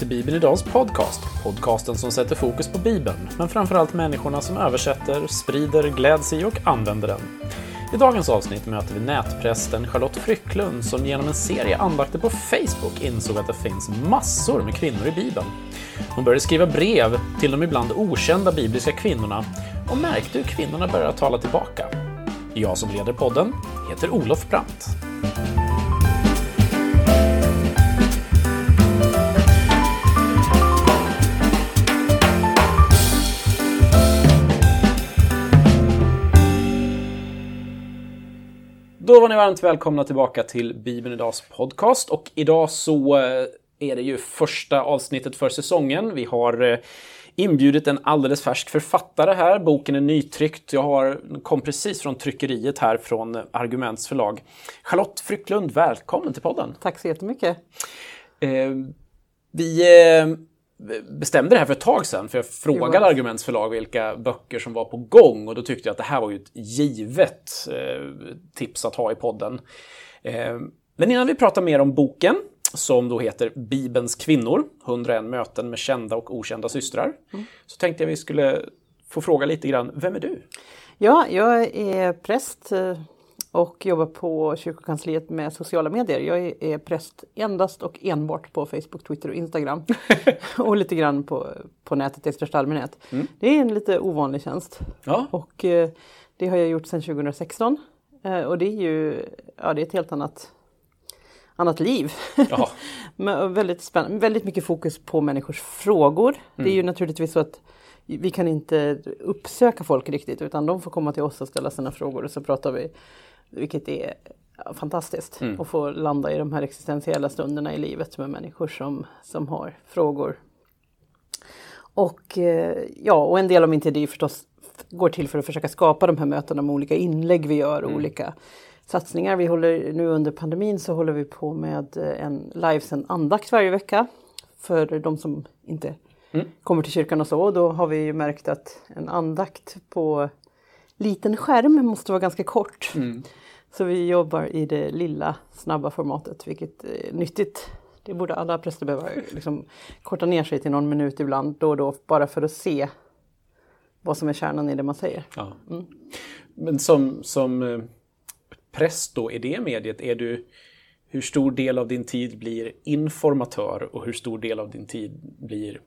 till Bibeln Idags podcast. Podcasten som sätter fokus på Bibeln, men framförallt människorna som översätter, sprider, gläds i och använder den. I dagens avsnitt möter vi nätprästen Charlotte Frycklund som genom en serie andakter på Facebook insåg att det finns massor med kvinnor i Bibeln. Hon började skriva brev till de ibland okända bibliska kvinnorna och märkte hur kvinnorna började tala tillbaka. Jag som leder podden heter Olof Brandt. Då var ni varmt välkomna tillbaka till Bibeln Idags podcast och idag så eh, är det ju första avsnittet för säsongen. Vi har eh, inbjudit en alldeles färsk författare här. Boken är nytryckt. Jag har, kom precis från tryckeriet här från Arguments förlag. Charlotte Frycklund, välkommen till podden. Tack så jättemycket. Eh, vi eh, bestämde det här för ett tag sedan, för jag frågade Arguments förlag vilka böcker som var på gång och då tyckte jag att det här var ju ett givet eh, tips att ha i podden. Eh, men innan vi pratar mer om boken, som då heter Bibelns kvinnor, 101 möten med kända och okända systrar, mm. så tänkte jag vi skulle få fråga lite grann, vem är du? Ja, jag är präst och jobbar på kyrkokansliet med sociala medier. Jag är präst endast och enbart på Facebook, Twitter och Instagram. och lite grann på, på nätet i största allmänhet. Mm. Det är en lite ovanlig tjänst. Ja. Och eh, det har jag gjort sedan 2016. Eh, och det är ju ja, det är ett helt annat, annat liv. Men väldigt, spännande, väldigt mycket fokus på människors frågor. Mm. Det är mm. ju naturligtvis så att vi kan inte uppsöka folk riktigt utan de får komma till oss och ställa sina frågor och så pratar vi vilket är fantastiskt mm. att få landa i de här existentiella stunderna i livet med människor som, som har frågor. Och eh, ja, och en del av min tid är förstås går till för att försöka skapa de här mötena med olika inlägg vi gör och mm. olika satsningar. Vi håller nu under pandemin så håller vi på med en livesänd andakt varje vecka för de som inte mm. kommer till kyrkan och så. Och då har vi ju märkt att en andakt på liten skärm måste vara ganska kort. Mm. Så vi jobbar i det lilla snabba formatet vilket är nyttigt. Det borde alla präster behöva liksom, korta ner sig till någon minut ibland då och då bara för att se vad som är kärnan i det man säger. Ja. Mm. Men som, som eh, präst då i det mediet, är du, hur stor del av din tid blir informatör och hur stor del av din tid blir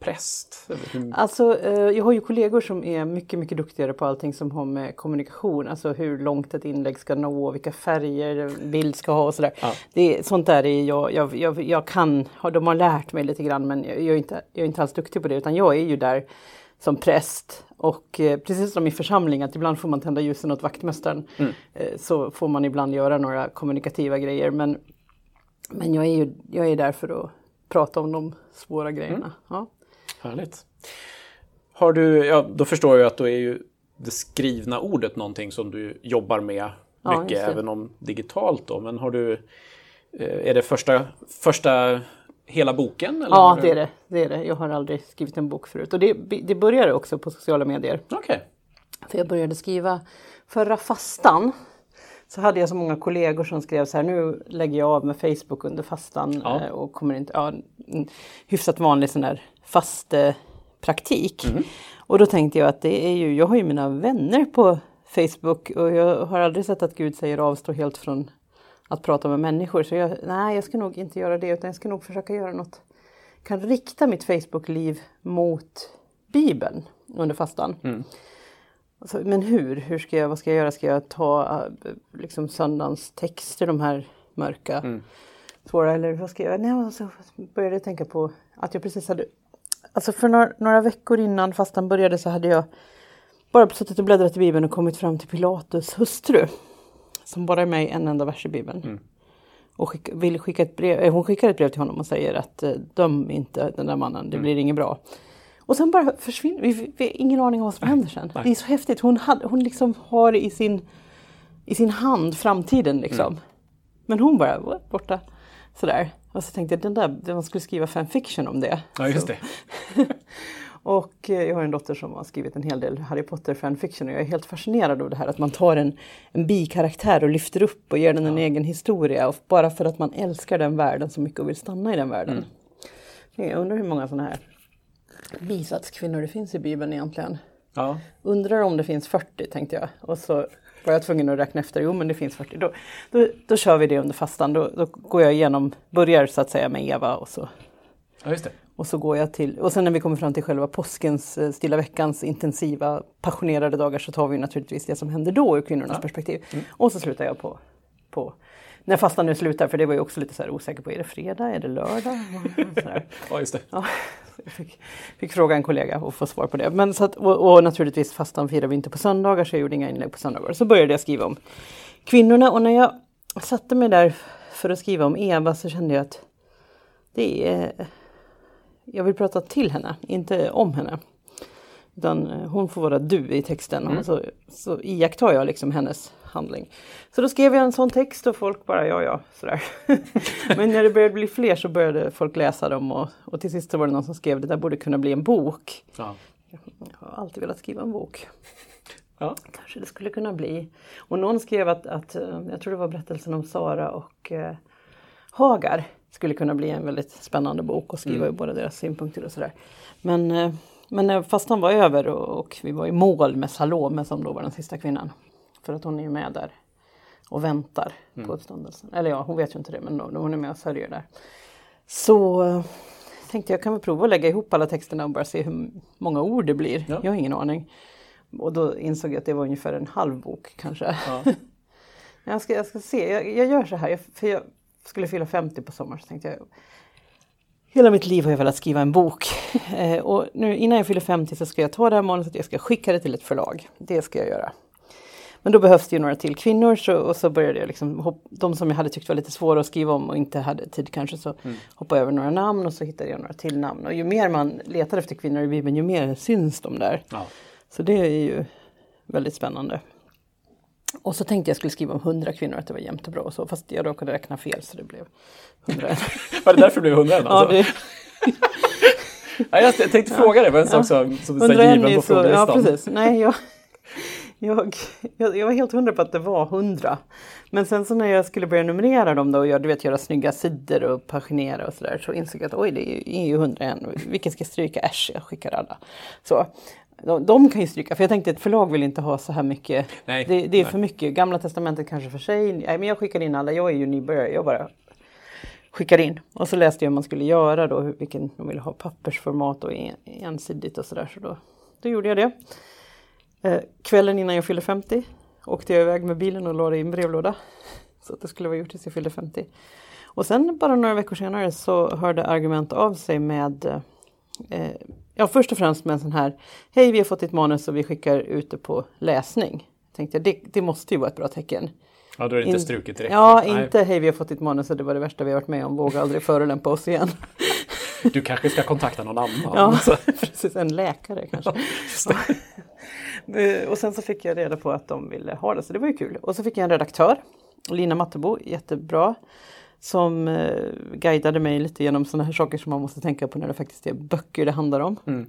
präst? Alltså, eh, jag har ju kollegor som är mycket, mycket duktigare på allting som har med kommunikation, alltså hur långt ett inlägg ska nå, vilka färger bild ska ha och sådär. Ja. Det, sånt där är jag, jag, jag, jag kan, de har lärt mig lite grann men jag är, inte, jag är inte alls duktig på det utan jag är ju där som präst och eh, precis som i församling att ibland får man tända ljusen åt vaktmästaren mm. eh, så får man ibland göra några kommunikativa grejer men, men jag är ju jag är där för att prata om de svåra grejerna. Mm. Ja. Härligt. Har du, ja, då förstår jag att då är ju det skrivna ordet någonting som du jobbar med mycket, ja, även om digitalt då. Men har du, eh, är det första, första hela boken? Eller ja, det är det, det är det. Jag har aldrig skrivit en bok förut. Och det, det började också på sociala medier. Okay. För jag började skriva förra fastan. Så hade jag så många kollegor som skrev så här, nu lägger jag av med Facebook under fastan ja. Eh, och kommer inte, ja, hyfsat vanlig sån där fastepraktik. Mm. Och då tänkte jag att det är ju, jag har ju mina vänner på Facebook och jag har aldrig sett att Gud säger avstå helt från att prata med människor. Så jag, nej, jag ska nog inte göra det utan jag ska nog försöka göra något. Kan rikta mitt Facebook-liv mot Bibeln under fastan. Mm. Alltså, men hur? hur ska jag, vad ska jag göra? Ska jag ta liksom söndagens texter, de här mörka, mm. svåra, eller vad ska jag göra? Nej, så började jag tänka på att jag precis hade Alltså för några, några veckor innan fastan började så hade jag bara suttit och bläddrat i Bibeln och kommit fram till Pilatus hustru. Som bara är med i en enda vers i Bibeln. Mm. Och skick, vill skicka ett brev, eh, hon skickar ett brev till honom och säger att eh, döm inte den där mannen, det mm. blir inget bra. Och sen bara försvinner vi, vi har ingen aning om vad som händer sen. Nej. Det är så häftigt, hon, hade, hon liksom har i sin, i sin hand framtiden liksom. Mm. Men hon bara borta. Sådär. Och så tänkte jag, den där, man skulle skriva fanfiction om det. Ja, just det. och eh, jag har en dotter som har skrivit en hel del Harry Potter fanfiction och jag är helt fascinerad av det här att man tar en, en bikaraktär och lyfter upp och ger den en egen historia och bara för att man älskar den världen så mycket och vill stanna i den världen. Mm. Jag undrar hur många sådana här bisatskvinnor det finns i Bibeln egentligen. Ja. Undrar om det finns 40 tänkte jag. Och så var jag tvungen att räkna efter. Jo men det finns 40. Då, då, då kör vi det under fastan. Då, då går jag igenom, börjar så att säga med Eva och så, ja, just det. och så går jag till, och sen när vi kommer fram till själva påskens, eh, stilla veckans intensiva passionerade dagar så tar vi naturligtvis det som händer då ur kvinnornas perspektiv. Och så slutar jag på, på när fastan nu slutar, för det var jag också lite så här osäker på, är det fredag, är det lördag? Ja, just det. Ja, fick, fick fråga en kollega och få svar på det. Men så att, och, och naturligtvis fastan firar vi inte på söndagar så jag gjorde inga inlägg på söndagar. Så började jag skriva om kvinnorna och när jag satte mig där för att skriva om Eva så kände jag att det är... Jag vill prata till henne, inte om henne. Utan eh, hon får vara du i texten och så, så iakttar jag liksom hennes handling. Så då skrev jag en sån text och folk bara ja ja sådär. Men när det började bli fler så började folk läsa dem och, och till sist så var det någon som skrev det där borde kunna bli en bok. Ja. Jag har alltid velat skriva en bok. Ja. Kanske det skulle kunna bli. Och någon skrev att, att eh, jag tror det var berättelsen om Sara och eh, Hagar skulle kunna bli en väldigt spännande bok och skriva mm. båda deras synpunkter och sådär. Men, eh, men när fastan var över och, och vi var i mål med Salome som då var den sista kvinnan. För att hon är ju med där och väntar på uppståndelsen. Eller ja, hon vet ju inte det men då, hon är med och sörjer där. Så eh, tänkte jag kan väl prova att lägga ihop alla texterna och bara se hur många ord det blir. Ja. Jag har ingen aning. Och då insåg jag att det var ungefär en halv bok kanske. Ja. jag, ska, jag ska se, jag, jag gör så här, jag, för jag skulle fylla 50 på sommaren så tänkte jag Hela mitt liv har jag velat skriva en bok. Eh, och nu innan jag fyller 50 så ska jag ta det här manuset, jag ska skicka det till ett förlag. Det ska jag göra. Men då behövs det ju några till kvinnor så, och så började jag liksom, de som jag hade tyckt var lite svåra att skriva om och inte hade tid kanske så hoppade jag över några namn och så hittade jag några till namn. Och ju mer man letar efter kvinnor i Bibeln ju mer syns de där. Ja. Så det är ju väldigt spännande. Och så tänkte jag skulle skriva om 100 kvinnor, att det var jämnt och bra och så, fast jag råkade räkna fel så det blev 100. Var det därför det blev hundra ja, alltså? det, ja, jag tänkte fråga det, var en sak som, som du 101 säger given på så, ja frågelistan. precis. Nej, jag, jag, jag, jag var helt hundra på att det var 100. Men sen så när jag skulle börja numrera dem då och jag, du vet, göra snygga sidor och paginera och sådär så insåg jag att oj, det är ju- ju 101. Vilken ska jag stryka? Äsch, jag skickar alla. Så. De, de kan ju stryka, för jag tänkte ett förlag vill inte ha så här mycket. Nej, det, det är nej. för mycket. Gamla testamentet kanske för sig. Nej, men jag skickar in alla. Jag är ju nybörjare. Jag bara skickar in. Och så läste jag hur man skulle göra då, hur, vilken de ville ha pappersformat och en, ensidigt och sådär. Så då, då gjorde jag det. Eh, kvällen innan jag fyllde 50 åkte jag iväg med bilen och la det i en brevlåda. Så att det skulle vara gjort tills jag fyllde 50. Och sen bara några veckor senare så hörde Argument av sig med eh, Ja, först och främst med en sån här Hej, vi har fått ditt manus och vi skickar ut det på läsning. Tänkte jag, det, det måste ju vara ett bra tecken. Ja, då är det inte In- struket direkt. Ja, Nej. inte hej vi har fått ditt manus och det var det värsta vi har varit med om. Våga aldrig förolämpa oss igen. Du kanske ska kontakta någon annan. Ja, Så- precis. En läkare kanske. Eh, och sen så fick jag reda på att de ville ha det, så det var ju kul. Och så fick jag en redaktör, Lina Mattebo, jättebra, som eh, guidade mig lite genom sådana här saker som man måste tänka på när det faktiskt är böcker det handlar om. Mm.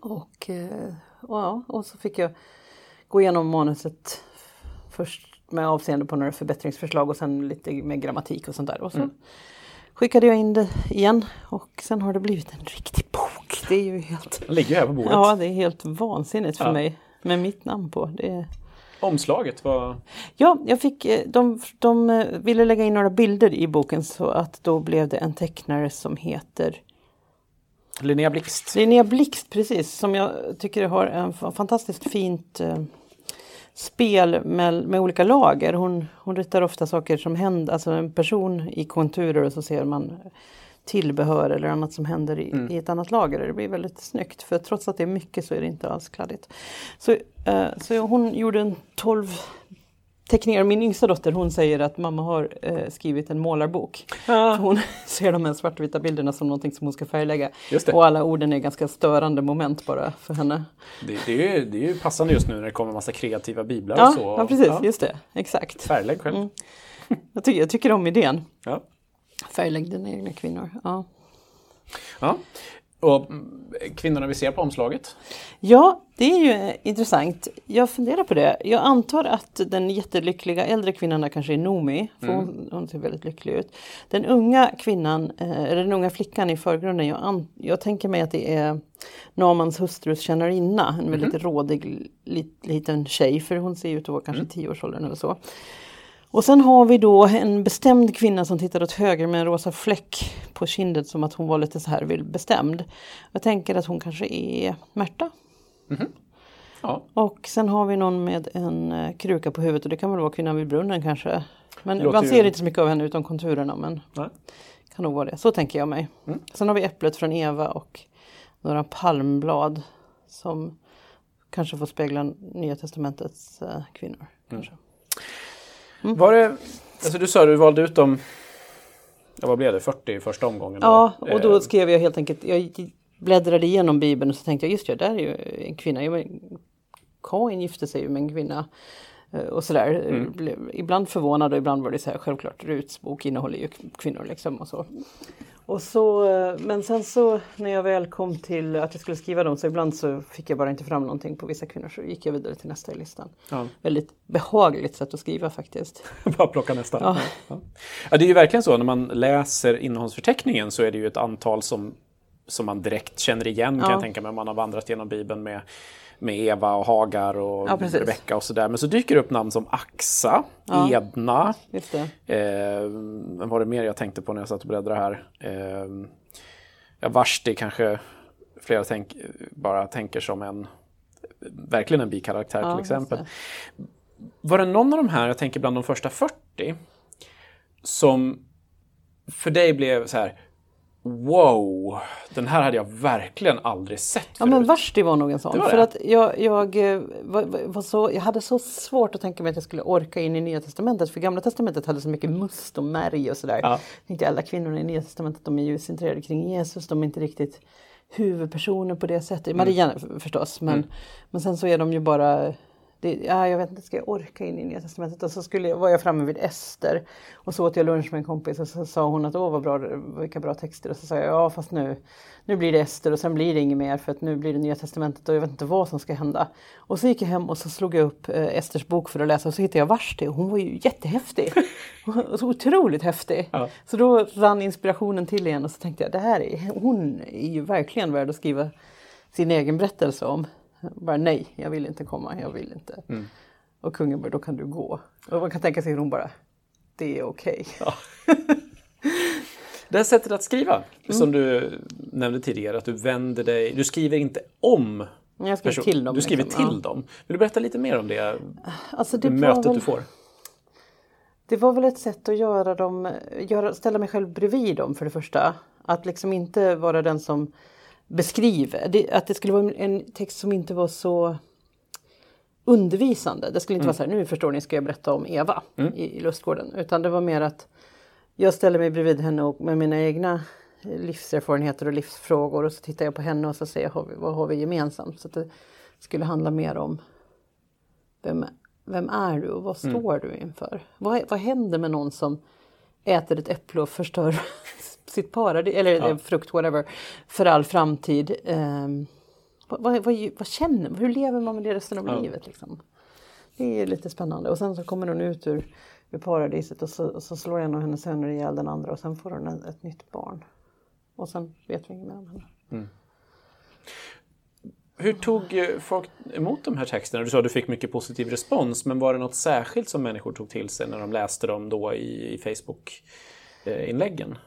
Och, eh, och, ja, och så fick jag gå igenom manuset först med avseende på några förbättringsförslag och sen lite med grammatik och sånt där. Och så skickade jag in det igen och sen har det blivit en riktig bok. Det är ju helt, Den ligger här på bordet. ja, det är helt vansinnigt för Ja. mig med mitt namn på. Det är... Omslaget var... Ja, jag fick, eh, de, de eh, ville lägga in några bilder i boken så att då blev det en tecknare som heter Linnea Blixt. Linnea Blixt, precis, som jag tycker har en fantastiskt fint eh, spel med, med olika lager. Hon, hon ritar ofta saker som händer, alltså en person i konturer och så ser man tillbehör eller annat som händer i, i ett annat lager. Det blir väldigt snyggt för trots att det är mycket så är det inte alls kladdigt. Så, eh, så hon gjorde en 12 teckningar. Min yngsta dotter hon säger att mamma har eh, skrivit en målarbok. För Hon ser de här svartvita bilderna som någonting som hon ska färglägga. Och alla orden är ganska störande moment bara för henne. Det, det, är ju, det är ju passande just nu när det kommer massa kreativa biblar Ja, och så. ja precis, Ja. just det. Exakt. Färglägg själv. Mm. Jag, tycker, jag tycker om idén. Ja. Färglägg dina egna kvinnor. Ja. Ja. Och mm, kvinnorna vi ser på omslaget? Ja, det är ju eh, intressant. Jag funderar på det. Jag antar att den jättelyckliga äldre kvinnan kanske är Nomi, för Mm. hon, hon ser väldigt lycklig ut. Den unga kvinnan, eh, eller den unga flickan i förgrunden, jag, an, jag tänker mig att det är Namans hustrus tjänarinna, en väldigt Mhm. rådig li, liten tjej, för hon ser ut att vara kanske Mm. tioårsåldern eller så. Och sen har vi då en bestämd kvinna som tittar åt höger med en rosa fläck på kinden som att hon var lite så här bestämd. Jag tänker att hon kanske är Märta. Ja, Och sen har vi någon med en eh, kruka på huvudet och det kan väl vara kvinnan vid brunnen kanske. Men man ju- ser inte så mycket av henne utom konturerna men Nej. kan nog vara det. Så tänker jag mig. Mm. Sen har vi äpplet från Eva och några palmblad som kanske får spegla Nya Testamentets eh, kvinnor. Kanske. Var det, alltså du sa du valde ut dem, ja, vad blev det, 40 i första omgången? Ja, då? och då Eh, skrev jag helt enkelt, jag bläddrade igenom Bibeln och så tänkte jag just det, där är ju en kvinna. Kain gifte sig ju med en kvinna. Eh, Och sådär. Mm. Blev Ibland förvånad och ibland var det så här, självklart Ruts bok innehåller ju kvinnor liksom och så. Och så, eh, men sen så när jag väl kom till att jag skulle skriva dem så ibland så fick jag bara inte fram någonting på vissa kvinnor så gick jag vidare till nästa i listan. Ja. Väldigt behagligt sätt att skriva faktiskt. Bara plocka nästa. Ja. Ja. Ja, det är ju verkligen så, när man läser innehållsförteckningen så är det ju ett antal som, som man direkt känner igen kan Ja. jag tänka mig om man har vandrat genom Bibeln med, med Eva och Hagar och Ja, precis. Rebecka och sådär. Men så dyker det upp namn som Axa, Ja. Edna, Just det. Eh, vad var det mer jag tänkte på när jag satt och bläddrade här? Eh, ja, Vashti kanske flera tänk, bara tänker som en verkligen en bikaraktär Ja, till exempel. det. Var det någon av de här, jag tänker bland de första 40, som för dig blev så här Wow, den här hade jag verkligen aldrig sett Ja förut. men Vashti var nog en sån. Det var För det. att jag, jag, eh, var, var- så, jag hade så svårt att tänka mig att jag skulle orka in i Nya Testamentet. För Gamla Testamentet hade så mycket must och märg och sådär. Ja. Jag tänkte alla kvinnorna i Nya Testamentet de är ju centrerade kring Jesus. De är inte riktigt huvudpersoner på det sättet. Maria f- förstås. Men, men sen så är de ju bara det, ja, jag vet inte, ska jag orka in i Nya Testamentet? Och så skulle jag, var jag framme vid Ester och så åt jag lunch med en kompis och så sa hon att åh vad bra, vilka bra texter. Och så sa jag ja fast nu, nu blir det Ester och sen blir det inget mer för att nu blir det Nya Testamentet och jag vet inte vad som ska hända. Och så gick jag hem och så slog jag upp eh, Esters bok för att läsa och så hittade jag Vashti och hon var ju jättehäftig. Så otroligt häftig. Ja. Så då rann inspirationen till igen och så tänkte jag det här är, hon är ju verkligen värd att skriva sin egen berättelse om. Bara nej, jag vill inte komma, jag vill inte. Och kungen bara, då kan du gå. Och man kan tänka sig hur hon bara, det är okej. Det här sättet att skriva, Mm. som du nämnde tidigare, att du vänder dig, du skriver inte om Jag skriver person- till dem. Du skriver liksom. till dem. Vill du berätta lite mer om det, Ja. Alltså det mötet väl, du får? det var väl ett sätt att göra dem, göra, ställa mig själv bredvid dem för det första. Att liksom inte vara den som beskriver. Det, att det skulle vara en- text som inte var så undervisande. Det skulle inte vara så här, nu förstår ni ska jag berätta om Eva i, i lustgården. Utan det var mer att jag ställer mig bredvid henne och med mina egna livserfarenheter och livsfrågor och så tittar jag på henne och så säger jag vad har vi gemensamt. Så det skulle handla mer om vem, vem är du och vad står du inför? Vad, vad händer med någon som äter ett äpple och förstör sitt paradis, eller Ja. frukt, whatever, för all framtid? Ehm, vad, vad, vad, vad känner man? Hur lever man med det resten av Ja. livet? Liksom? Det är lite spännande. Och sen så kommer hon ut ur, ur paradiset och så, och så slår en av hennes söner ihjäl den andra och sen får hon ett, ett nytt barn. Och sen vet vi inget mer om henne. Hur tog eh, folk emot de här texterna? Du sa att du fick mycket positiv respons, men var det något särskilt som människor tog till sig när de läste dem då i, i Facebook-inläggen?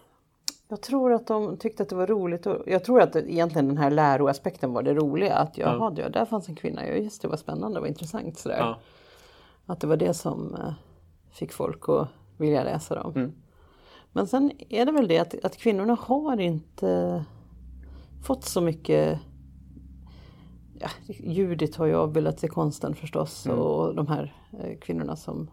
Jag tror att de tyckte att det var roligt. Och jag tror att egentligen den här läroaspekten var det roliga. Att jaha, ja. där fanns en kvinna. Ja, just det, var spännande, vad intressant. Sådär. Ja. Att det var det som eh, fick folk att vilja läsa dem. Mm. Men sen är det väl det att, att kvinnorna har inte fått så mycket Ja, Judit har ju avbildats i konsten förstås Mm. och de här eh, kvinnorna som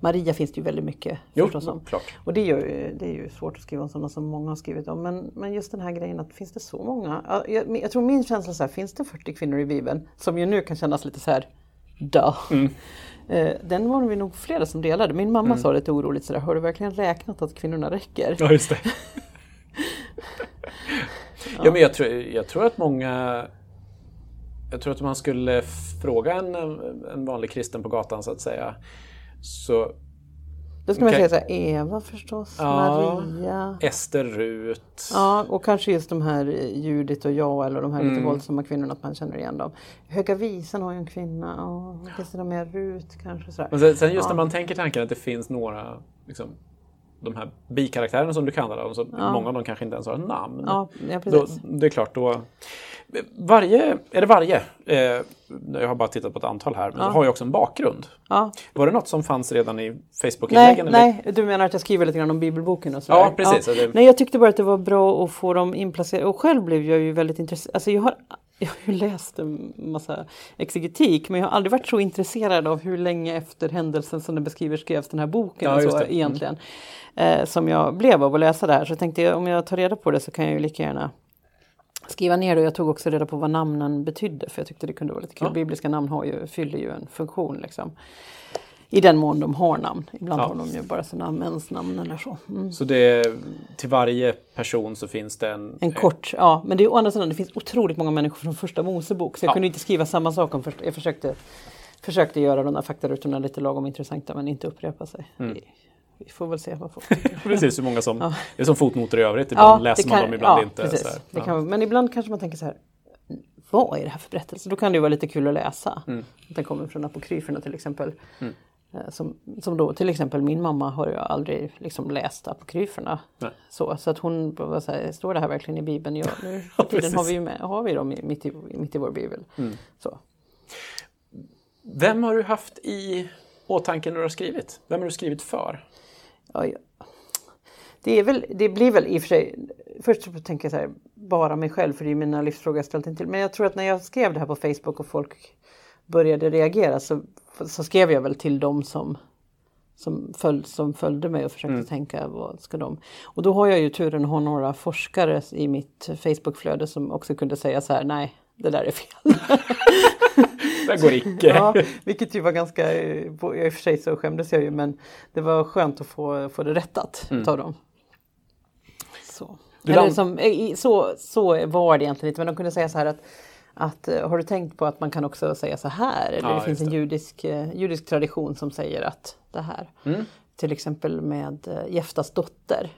Maria finns det ju väldigt mycket Jo, förstås om. klart. Och det, gör, ju- det är ju svårt att skriva om sådana som många har skrivit om. Men, men just den här grejen att finns det så många? Ja, Jag, jag tror min känsla är så här, finns det 40 kvinnor i Bibeln? Som ju nu kan kännas lite så här, duh. Eh, Den var vi nog flera som delade. Min mamma sa lite oroligt sådär, har du verkligen räknat att kvinnorna räcker? Ja, just det. Ja, men jag tror, jag tror att många... Jag tror att om man skulle fråga en, en vanlig kristen på gatan så att säga. Så Då ska man Okej. säga så här, Eva förstås, Ja. Maria. Ester Rut. Ja, och kanske just de här eh, Judit och jag eller de här Mm. lite våldsamma kvinnorna, att man känner igen dem. Höga visan har ju en kvinna, det någon mer Rut kanske? Sådär. Men sen, sen just Ja. när man tänker tanken att det finns några, liksom, de här bikaraktärerna som du kallar dem, så många av dem kanske inte ens har ett namn. Ja, ja då, det är klart, då... Varje, är det varje? Eh, jag har bara tittat på ett antal här, men Ja. har ju också en bakgrund. Ja. Var det något som fanns redan i Nej, Facebook-inläggen? eller? nej, du menar att jag skriver lite grann om bibelboken och sådär? Ja, precis. Ja. Det- Nej, jag tyckte bara att det var bra att få dem inplacerade. Och själv blev jag ju väldigt intresserad. Alltså jag har, jag har ju läst en massa exegetik, men jag har aldrig varit så intresserad av hur länge efter händelsen som den beskriver skrevs den här boken Ja, och så det. Mm. egentligen. Eh, som jag blev av att läsa det här. Så jag tänkte om jag tar reda på det så kan jag ju lika gärna skriva ner det. Jag tog också reda på vad namnen betydde för jag tyckte det kunde vara lite kul. Ja. Bibliska namn har ju, fyller ju en funktion liksom. I den mån de har namn. Ibland Ja. har de ju bara sina mäns namn eller så. Mm. Så det, till varje person så finns det en... En kort, ja. Men det är å andra sidan, det finns otroligt många människor från första Mosebok. Så jag Ja. kunde inte skriva samma sak om första. Jag försökte, försökte göra de där faktarutorna lite lagom intressanta men inte upprepa sig. Mm. Vi, får väl se vad folk tycker. Precis, hur många som... Ja. Det är som fotnoter i övrigt. Ibland läser det man kan- dem, ibland ja, inte. Precis. Så här. Ja. kan, men ibland kanske man tänker så här. Vad är det här för berättelse? Då kan det ju vara lite kul att läsa. Mm. Att den kommer från apokryferna till exempel. Eh, Som, som då till exempel min mamma har ju aldrig liksom läst apokryferna. Nej. Så, så att hon var så här, står det här verkligen i bibeln? Ja, nu Ja, tiden har vi, ju med, har vi dem mitt, i, mitt i vår bibel. Mm. Så. Vem har du haft i åtanke när du har skrivit? Vem har du skrivit för? Ja, ja. Det, är väl, det blir väl i och för sig, först så tänker jag så här, bara mig själv för det är mina livsfrågor jag ställt in till. Men jag tror att när jag skrev det här på Facebook och folk började reagera så, så skrev jag väl till dem som, som, följ, som följde mig och försökte tänka vad ska de... Och då har jag ju turen att ha några forskare i mitt Facebookflöde som också kunde säga så här, nej, det där är fel. Det går icke. Ja, vilket ju var ganska, eh, i och för sig så skämdes jag ju men det var skönt att få, få det rättat utav dem. Så. Eller som, eh, så, så var det egentligen inte men de kunde säga så här att, att eh, har du tänkt på att man kan också säga så här? Eller Ja, det finns en judisk, eh, judisk tradition som säger att det här. Mm. Till exempel med eh, Jeftas dotter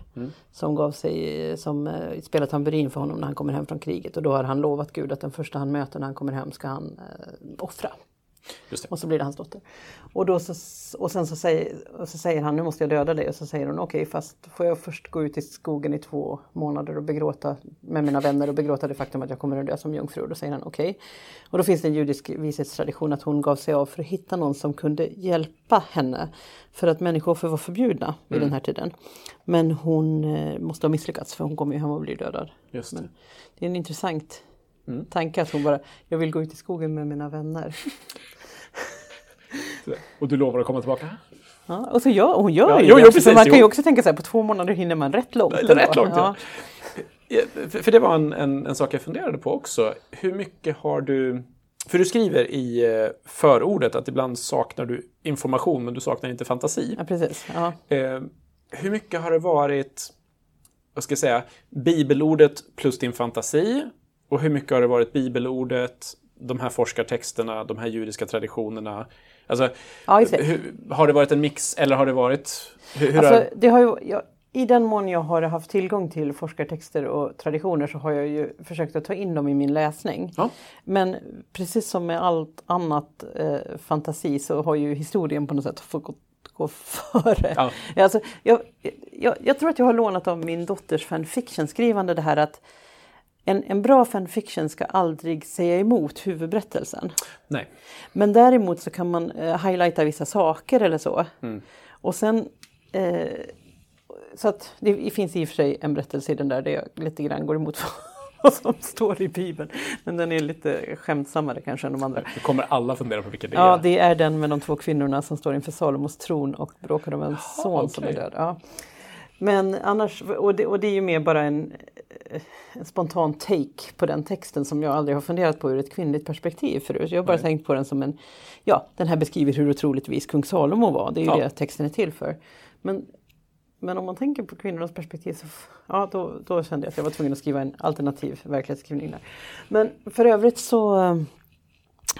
som gav sig, som spelar tamburin för honom när han kommer hem från kriget och då har han lovat Gud att den första han möter när han kommer hem ska han eh, offra. Och så blir det hans dotter. Och, då så, och sen så säger, så säger han nu måste jag döda dig och så säger hon okej fast får jag först gå ut i skogen i två månader och begråta med mina vänner och begråta det faktum att jag kommer att dö som jungfru. Och då säger han okej. Och då finns det en judisk vishetstradition att hon gav sig av för att hitta någon som kunde hjälpa henne. För att människooffer var förbjudna vid den här tiden. Men hon eh, måste ha misslyckats för hon kommer ju hem och blir dödad. Just det. Men det är en intressant tanke att hon bara, jag vill gå ut i skogen med mina vänner. Och du lovar att komma tillbaka? Ja, och så gör, hon gör Ja, ju jo, det. jo, precis, man kan ju också tänka så här, på två månader hinner man rätt långt. Rätt långt, ja. Ja, För, för det var en, en, en sak jag funderade på också. Hur mycket har du... För du skriver i eh, förordet att ibland saknar du information men du saknar inte fantasi. Ja, precis. Ja. Eh, hur mycket har det varit, vad ska jag säga, bibelordet plus din fantasi? Och hur mycket har det varit bibelordet, de här forskartexterna, de här judiska traditionerna? Alltså, Ja, hur, har det varit en mix eller har det varit... Hur, hur Alltså, har, det har ju, jag, I den mån jag har haft tillgång till forskartexter och traditioner så har jag ju försökt att ta in dem i min läsning. Ja. Men precis som med allt annat eh, fantasi så har ju historien på något sätt fått gå, gå före. Ja. Alltså, jag, jag, jag tror att jag har lånat av min dotters fanfiction-skrivande det här att en, en bra fanfiction ska aldrig säga emot huvudberättelsen. nej. Men däremot så kan man eh, highlighta vissa saker eller så. Mm. Och sen eh, så att det finns i och för sig en berättelse i den där där jag lite grann går emot vad som står i Bibeln. Men den är lite skämtsammare kanske än de andra. Nu kommer alla fundera på vilken det Ja, är. det är den med de två kvinnorna som står inför Salomos tron och bråkar om en son som är död. Ja. Men annars, och det, och det är ju mer bara en, eh, en spontan take på den texten som jag aldrig har funderat på ur ett kvinnligt perspektiv förut. Jag har bara tänkt på den som en, ja, den här beskriver hur otroligt vis kung Salomo var. Det är ju Ja. det texten är till för. Men men om man tänker på kvinnornas perspektiv så ja, då, då kände jag att jag var tvungen att skriva en alternativ verklighetsskrivning där. Men för övrigt så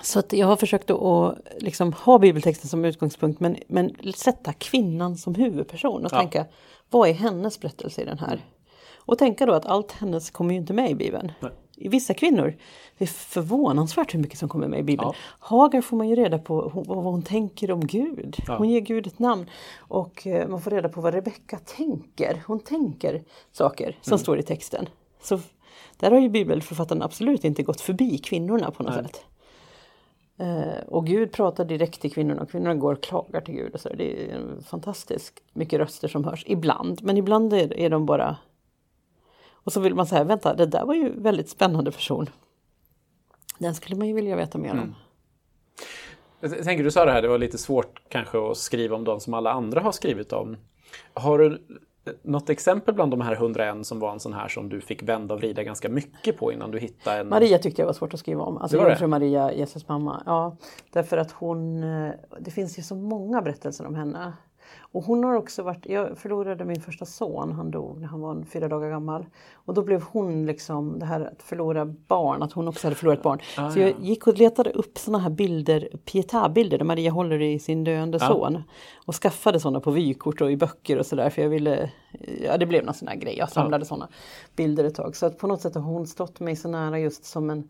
så att jag har försökt att liksom ha bibeltexten som utgångspunkt men, men sätta kvinnan som huvudperson och ja. tänka vad är hennes berättelse i den här? Och tänka då att allt hennes kommer ju inte med i Bibeln. Nej. Vissa kvinnor, det är förvånansvärt hur mycket som kommer med i Bibeln. Ja. Hagar får man ju reda på vad hon tänker om Gud. Ja. Hon ger Gud ett namn. Och eh, man får reda på vad Rebecka tänker. Hon tänker saker som mm. står i texten. Så där har ju bibelförfattaren absolut inte gått förbi kvinnorna på något Nej. sätt. Eh, och Gud pratar direkt till kvinnorna och kvinnorna går och klagar till Gud. Och så. Det är fantastiskt mycket röster som hörs, ibland. Men ibland är, är de bara... Och så vill man säga, vänta, det där var ju en väldigt spännande person. Den skulle man ju vilja veta mer om. Mm. Jag tänker, du sa det här, det var lite svårt kanske att skriva om de som alla andra har skrivit om. Har du något exempel bland de här 101 som var en sån här som du fick vända och vrida ganska mycket på innan du hittade en... Maria tyckte jag var svårt att skriva om. Alltså Jungfru Maria, Jesus mamma. Ja, därför att hon... Eh, det finns ju så många berättelser om henne. Och hon har också varit, jag förlorade min första son, han dog när han var fyra dagar gammal. Och då blev hon liksom, det här att förlora barn, att hon också hade förlorat barn. Ah, så jag gick och letade upp sådana här bilder, pietà-bilder där Maria håller i sin döende ah. son. Och skaffade sådana på vykort och i böcker och sådär för jag ville, ja det blev någon sån här grej, jag samlade ah. sådana bilder ett tag. Så att på något sätt har hon stått mig så nära just som en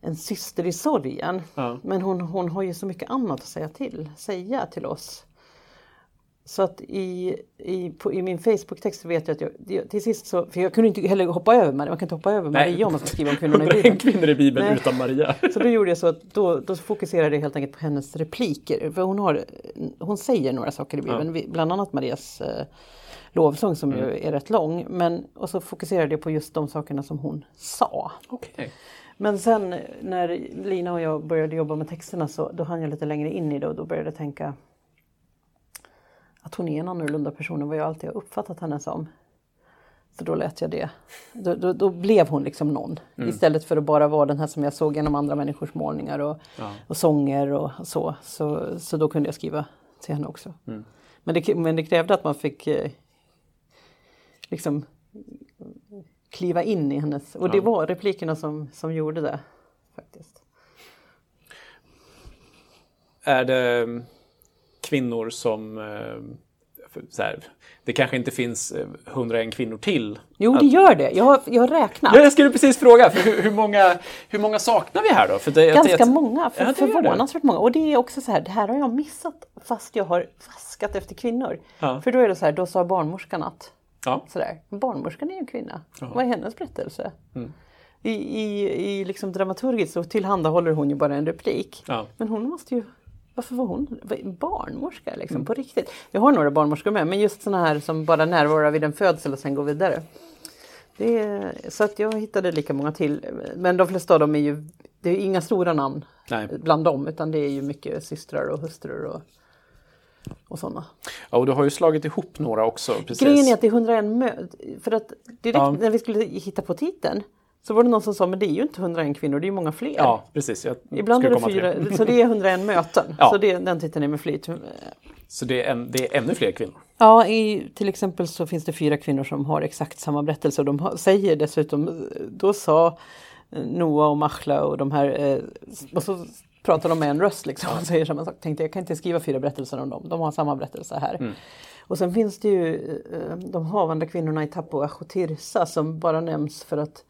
en syster i sorgen. Ja. Men hon, hon har ju så mycket annat att säga till, säga till oss. Så att i, i, på, i min Facebook-text vet jag att jag till sist så, för jag kunde inte heller hoppa över Maria, man kan inte hoppa över Nej. Maria om man ska skriva om kvinnorna i Bibeln. kvinnor i Bibeln Nej. utan Maria. Så då gjorde jag så att då, då fokuserade jag helt enkelt på hennes repliker. För hon, har, hon säger några saker i Bibeln, ja. bland annat Marias eh, lovsång som mm. ju är rätt lång. Men, och så fokuserade jag på just de sakerna som hon sa. Okay. Men sen när Lina och jag började jobba med texterna så då hann jag lite längre in i det och då började jag tänka att hon är en annorlunda person än vad jag alltid har uppfattat henne som. Så då lät jag det. Då, då, då blev hon liksom någon. Mm. Istället för att bara vara den här som jag såg genom andra människors målningar och, ja. och sånger och så, så. Så då kunde jag skriva till henne också. Mm. Men, det, men det krävde att man fick eh, liksom kliva in i hennes... Och det var replikerna som, som gjorde det. faktiskt. Är det kvinnor som eh, så här, det kanske inte finns 101 eh, kvinnor till. Jo, det gör det. Jag har, jag har räknat. Ja, jag skulle precis fråga, för hur, hur, många, hur många saknar vi här då? För det, Ganska jag, många, för, ja, förvånansvärt många. Och det är också så här, det här har jag missat fast jag har vaskat efter kvinnor. Ja. För då är det så här, då sa barnmorskan att. Ja. Sådär. Barnmorskan är ju en kvinna. Ja. Vad är hennes berättelse? Mm. I, i, i liksom dramaturgiskt så tillhandahåller hon ju bara en replik. Ja. Men hon måste ju varför var hon barnmorska liksom, mm. på riktigt? Jag har några barnmorskor med, men just sådana här som bara närvarar vid en födsel och sen går vidare. Det så att jag hittade lika många till, men de flesta av dem är ju, det är inga stora namn Nej. bland dem, utan det är ju mycket systrar och hustrur och, och sådana. Ja, och du har ju slagit ihop några också. Precis. Grejen är att det är 101 möd, för att direkt ja. när vi skulle hitta på titeln så var det någon som sa, men det är ju inte 101 kvinnor, det är ju många fler. Ja, precis. Ibland är det fyra, så det är 101 möten. Ja. Så det, den titeln är med flit. Så det är, en, det är ännu fler kvinnor? Ja, i, till exempel så finns det fyra kvinnor som har exakt samma berättelse och de har, säger dessutom, då sa Noah och Machla och de här, eh, och så pratar de med en röst liksom och säger samma sak. Tänkte jag kan inte skriva fyra berättelser om dem, de har samma berättelse här. Mm. Och sen finns det ju eh, de havande kvinnorna i Tapua och Tirsa som bara nämns för att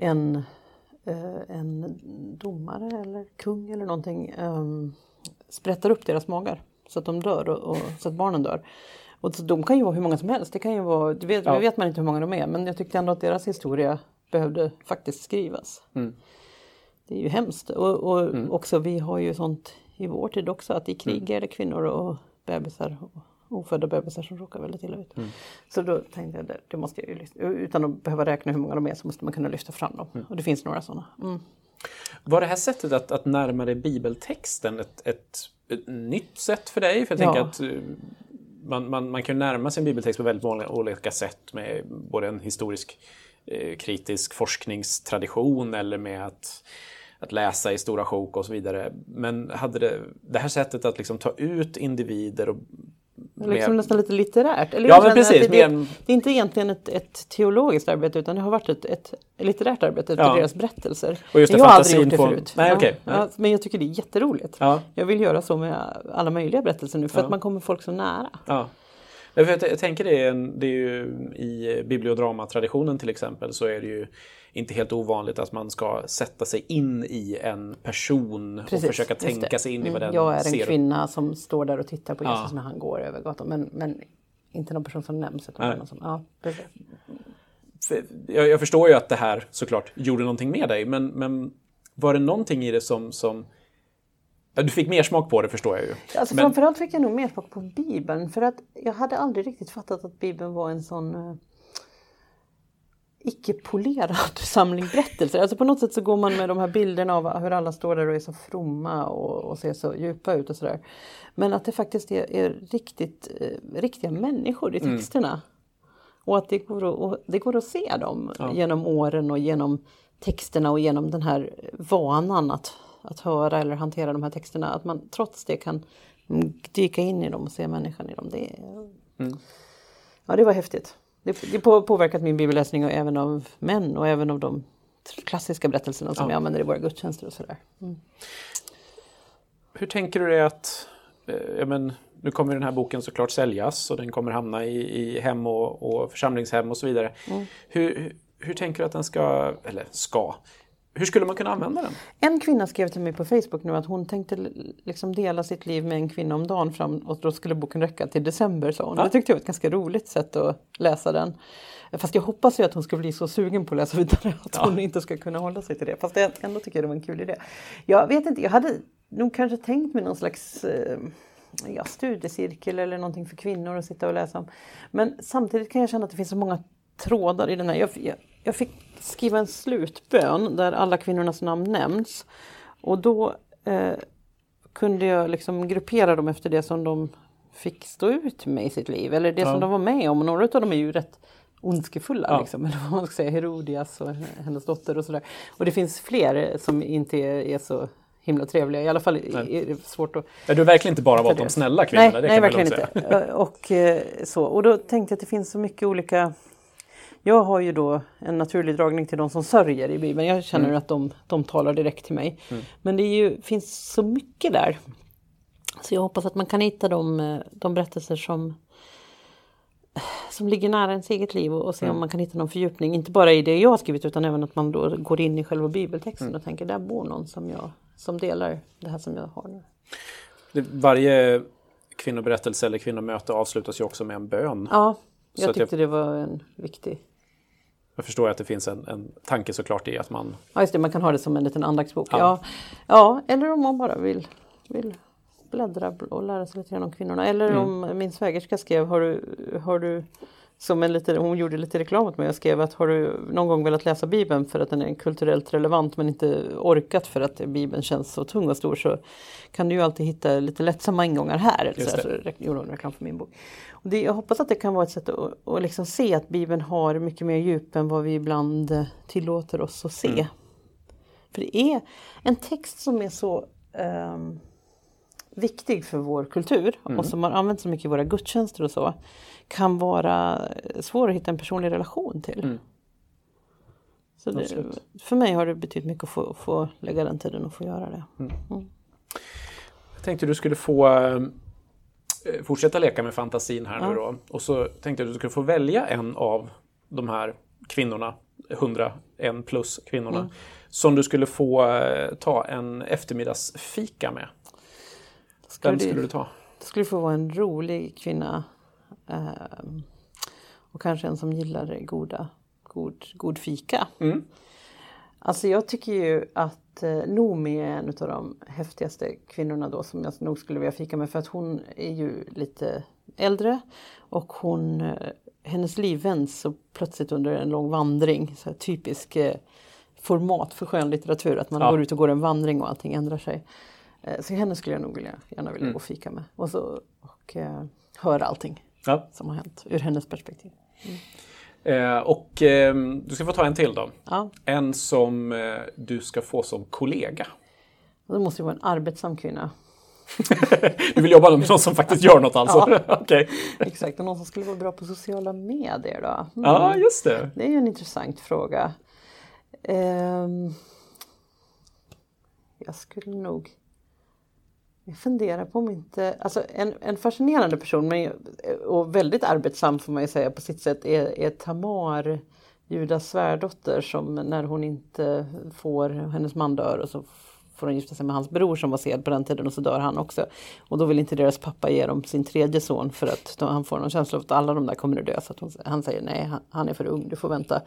en, eh, en domare eller kung eller någonting um, sprättar upp deras magar så att de dör och, och så att barnen dör. Och de kan ju vara hur många som helst, det kan ju vara, det vet, ja. vet man inte hur många de är men jag tyckte ändå att deras historia behövde faktiskt skrivas. Mm. Det är ju hemskt och, och mm. också vi har ju sånt i vår tid också att i krig mm. är det kvinnor och bebisar och ofödda bebisar som råkar väldigt illa ut. Mm. Så då tänkte jag, det, det måste jag ju, utan att behöva räkna hur många de är så måste man kunna lyfta fram dem. Mm. Och det finns några sådana. Mm. Var det här sättet att, att närma dig bibeltexten ett, ett, ett nytt sätt för dig? För jag ja. tänker att eh, man, man, man kan närma sig en bibeltext på väldigt många olika sätt med både en historisk eh, kritisk forskningstradition eller med att att läsa i stora sjok och så vidare. Men hade det, det här sättet att liksom ta ut individer och Liksom nästan lite litterärt. Eller Ja, jag men precis, Det, mer- det är inte egentligen ett, ett teologiskt arbete utan det har varit ett, ett litterärt arbete efter Ja. deras berättelser. Och just det, jag har aldrig gjort det förut. Nej, ja, okej. ja, men jag tycker det är jätteroligt. Ja, Jag vill göra så med alla möjliga berättelser nu för att man kommer folk så nära. ja. Ja, för Jag, jag tänker det är, en, det är ju i bibliodramatraditionen till exempel så är det ju inte helt ovanligt att man ska sätta sig in i en person och Precis, försöka just tänka sig in i vad Mm, den Jag är en ser. kvinna som står där och tittar på Ja. Jesus när han går över gatan. Men, men inte någon person som nämns. Utan någon som, ja, Jag, jag förstår ju att det här såklart gjorde någonting med dig, men, men var det någonting i det som, som Ja, du fick mer smak på det förstår jag ju. Alltså Men- Framförallt fick jag nog mer smak på Bibeln. För att jag hade aldrig riktigt fattat att Bibeln var en sån eh, icke-polerad samling berättelser. Alltså på något sätt så går man med de här bilderna av hur alla står där och är så fromma och, och ser så djupa ut och sådär. Men att det faktiskt är, är riktigt, eh, riktiga människor i texterna. Och att det går att, det går att se dem genom åren och genom texterna och genom den här vanan att, att höra eller hantera de här texterna. Att man trots det kan mm, dyka in i dem och se människan i dem. Det, är- Ja, det var häftigt. Det, det påverkat min bibelläsning och även av män och även av de klassiska berättelserna som Ja. jag använder i våra gudstjänster och sådär. Hur tänker du dig att, eh, men, nu kommer den här boken såklart säljas och den kommer hamna i, i hem och, och församlingshem och så vidare. Mm. Hur, hur tänker du att den ska, eller ska, hur skulle man kunna använda den? En kvinna skrev till mig på Facebook nu att hon tänkte liksom dela sitt liv med en kvinna om dagen fram och då skulle boken räcka till december sa hon. Ja. Det tyckte jag var ett ganska roligt sätt att läsa den. Fast jag hoppas ju att hon ska bli så sugen på att läsa vidare att Ja. hon inte ska kunna hålla sig till det. Fast det, ändå tycker jag det var en kul idé. Jag vet inte, jag hade nog kanske tänkt mig någon slags eh, ja, studiecirkel eller någonting för kvinnor att sitta och läsa om. Men samtidigt kan jag känna att det finns så många trådar i den här. Jag, jag, jag fick skriva en slutbön där alla kvinnornas namn nämns. Och då eh, kunde jag liksom gruppera dem efter det som de fick stå ut med i sitt liv. Eller det Ja. som de var med om. Och några av dem är ju rätt ondskefulla. Ja. Liksom, eller vad man ska säga, Herodias och hennes dotter och sådär. Och det finns fler som inte är, så himla trevliga. I alla fall Nej. är det svårt att Ja, du har verkligen inte bara valt de snälla kvinnorna, nej, nej, verkligen inte. Eh, Och, eh, så. och då tänkte jag att det finns så mycket olika jag har ju då en naturlig dragning till de som sörjer i Bibeln. Jag känner Mm. att de, de talar direkt till mig. Men det ju, finns så mycket där. Så jag hoppas att man kan hitta de, de berättelser som, som ligger nära ens eget liv och, och se Mm. om man kan hitta någon fördjupning. Inte bara i det jag har skrivit utan även att man då går in i själva bibeltexten Mm. och tänker där bor någon som, jag, som delar det här som jag har nu. Det, varje kvinnoberättelse eller kvinnomöte avslutas ju också med en bön. Ja, Så jag jag- tyckte det var en viktig Jag förstår att det finns en, en tanke såklart i att man... Ja just det, man kan ha det som en liten andaktsbok. Ja. Ja. Ja, eller om man bara vill, vill bläddra och lära sig lite grann om kvinnorna. Eller Mm. om min svägerska skrev, har du, har du som en lite, hon gjorde lite reklam åt mig och skrev att har du någon gång velat läsa Bibeln för att den är kulturellt relevant men inte orkat för att Bibeln känns så tung och stor så kan du ju alltid hitta lite lättsamma ingångar här. Eller så, här, så gjorde hon reklam för min bok. Och det, jag hoppas att det kan vara ett sätt att, att liksom se att Bibeln har mycket mer djup än vad vi ibland tillåter oss att se. Mm. För det är en text som är så ehm, viktig för vår kultur Mm. och som har använts så mycket i våra gudstjänster och så kan vara svår att hitta en personlig relation till. Mm. Så det, för mig har det betytt mycket att få, få lägga den tiden och få göra det. Jag tänkte du skulle få eh, fortsätta leka med fantasin här nu Ja. då. Och så tänkte jag att du skulle få välja en av de här kvinnorna, 101 plus kvinnorna, Mm. som du skulle få eh, ta en eftermiddagsfika med. Ska Vem skulle du ta? Det skulle få vara en rolig kvinna. ehm, och kanske en som gillar goda, god, god fika. Mm. Alltså jag tycker ju att eh, Noomi är en av de häftigaste kvinnorna då som jag nog skulle vilja fika med för att hon är ju lite äldre och hon, eh, hennes liv vänds så plötsligt under en lång vandring. Så typisk eh, format för skönlitteratur att man Ja. går ut och går en vandring och allting ändrar sig. Eh, så henne skulle jag nog vilja, gärna vilja Mm. gå och fika med och, så, och eh, höra allting Ja. som har hänt ur hennes perspektiv. Eh, och eh, du ska få ta en till då. Ja, En som eh, du ska få som kollega. det måste ju vara en arbetsam kvinna. du vill jobba med någon som faktiskt gör något alltså? Ja. okay. Exakt, och någon som skulle vara bra på sociala medier då? Mm. Ja, just det. Det är ju en intressant fråga. Um, jag skulle nog jag funderar på om inte, alltså en, en fascinerande person men, och väldigt arbetsam får man ju säga på sitt sätt är, är Tamar, Judas svärdotter som när hon inte får, hennes man dör och så får hon gifta sig med hans bror som var sed på den tiden och så dör han också. Och då vill inte deras pappa ge dem sin tredje son för att då, han får någon känsla av att alla de där kommer att dö. Så att hon, han säger nej, han, han är för ung, du får vänta.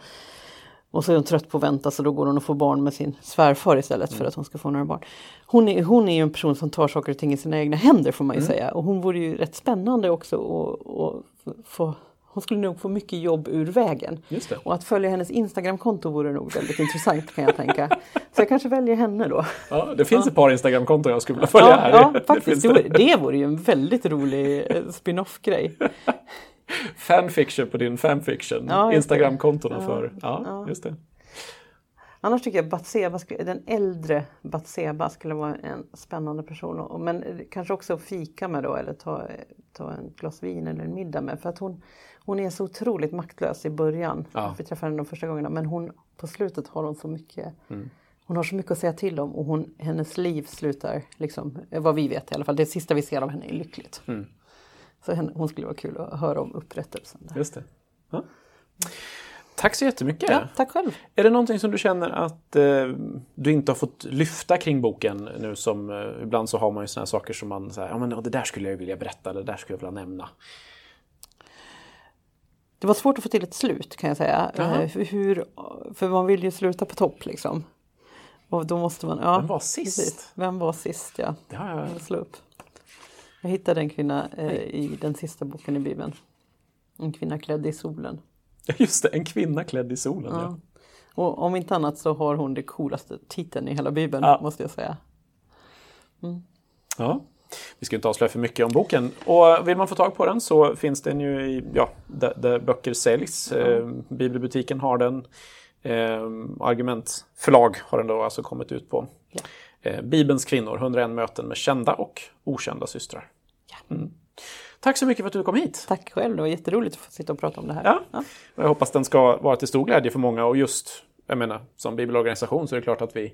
Och så är hon trött på att vänta så då går hon och får barn med sin svärfar istället mm. för att hon ska få några barn. Hon är, hon är ju en person som tar saker och ting i sina egna händer får man ju mm. säga. Och hon vore ju rätt spännande också att få hon skulle nog få mycket jobb ur vägen. Och att följa hennes Instagramkonto vore nog väldigt intressant kan jag tänka. Så jag kanske väljer henne då. Ja, det finns ja. ett par Instagramkonton jag skulle vilja följa ja, här. Ja, faktiskt. Det, det. det vore ju en väldigt rolig eh, spin-off-grej. fanfiction på din fanfiction. Ja, Instagramkontona ja, för. Ja, ja, just det. Annars tycker jag Batseba, den äldre Batseba skulle vara en spännande person. Men kanske också fika med då eller ta, ta en glas vin eller en middag med. För att hon, hon är så otroligt maktlös i början. Ja. Vi träffade henne de första gångerna. Men hon, på slutet har hon så mycket mm. Hon har så mycket att säga till om och hon, hennes liv slutar, liksom, vad vi vet i alla fall, det sista vi ser av henne är lyckligt. Mm. Så hon skulle vara kul att höra om upprättelsen. Där. Just det. Ja. Tack så jättemycket! Ja, tack själv! Är det någonting som du känner att eh, du inte har fått lyfta kring boken nu som eh, ibland så har man ju sådana saker som man säger, ja men det där skulle jag vilja berätta, det där skulle jag vilja nämna. Det var svårt att få till ett slut kan jag säga. Eh, hur, för man vill ju sluta på topp liksom. Och då måste man, ja, Vem var sist? Precis. Vem var sist ja. Det har jag... Slå upp. Jag hittade en kvinna eh, i den sista boken i Bibeln. En kvinna klädd i solen. Just det, en kvinna klädd i solen. Ja. ja. Och om inte annat så har hon det coolaste titeln i hela Bibeln ja. måste jag säga. Mm. Ja. Vi ska inte avslöja för mycket om boken. Och vill man få tag på den så finns den ju i, ja, där, där böcker säljs. Mm. Eh, Bibelbutiken har den. Eh, Argumentförlag har den då alltså kommit ut på. Ja. Eh, Bibelns kvinnor, 101 möten med kända och okända systrar. Mm. Tack så mycket för att du kom hit. Tack själv, det var jätteroligt att få sitta och prata om det här. Ja. ja. Jag hoppas den ska vara till stor glädje för många och just, jag menar, som bibelorganisation så är det klart att vi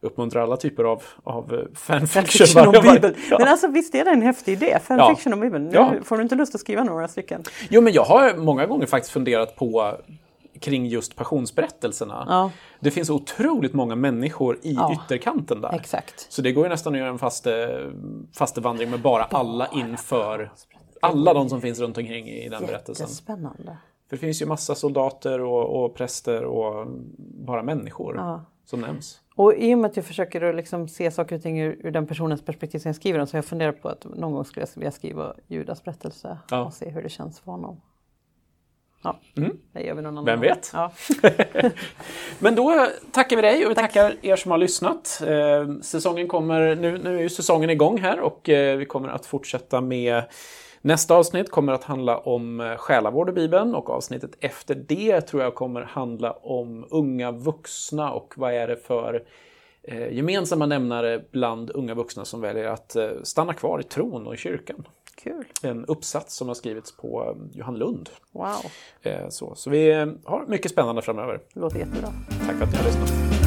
uppmuntrar alla typer av, av eh, fanfiction. fanfiction om Bibeln. Ja. Men alltså visst är det en häftig idé, fanfiction ja. om Bibeln. Ja. Får du inte lust att skriva några stycken? Jo men jag har många gånger faktiskt funderat på kring just passionsberättelserna. Ja. Det finns otroligt många människor i ja. ytterkanten där. Exakt. Så det går ju nästan att göra en faste, fastevandring med bara alla inför alla de som finns runt omkring i den berättelsen. Jättespännande. För det finns ju massa soldater och, och präster och bara människor ja. som nämns. Och i och med att jag försöker att liksom se saker och ting ur, ur, den personens perspektiv som jag skriver dem så har jag funderat på att någon gång skulle jag vilja skriva Judas berättelse ja. och se hur det känns för honom. Ja, mm. det gör vi någon annan Vem vet? Ja. Men då tackar vi dig och vi Tack. tackar er som har lyssnat. Eh, säsongen kommer, nu, nu är ju säsongen igång här och eh, vi kommer att fortsätta med Nästa avsnitt kommer att handla om eh, själavård i Bibeln och avsnittet efter det tror jag kommer handla om unga vuxna och vad är det för eh, gemensamma nämnare bland unga vuxna som väljer att stanna kvar i tron och i kyrkan. Kul. En uppsats som har skrivits på Johan Lund. Wow. Så, så vi har mycket spännande framöver. Det låter jättebra. Tack för att ni har lyssnat.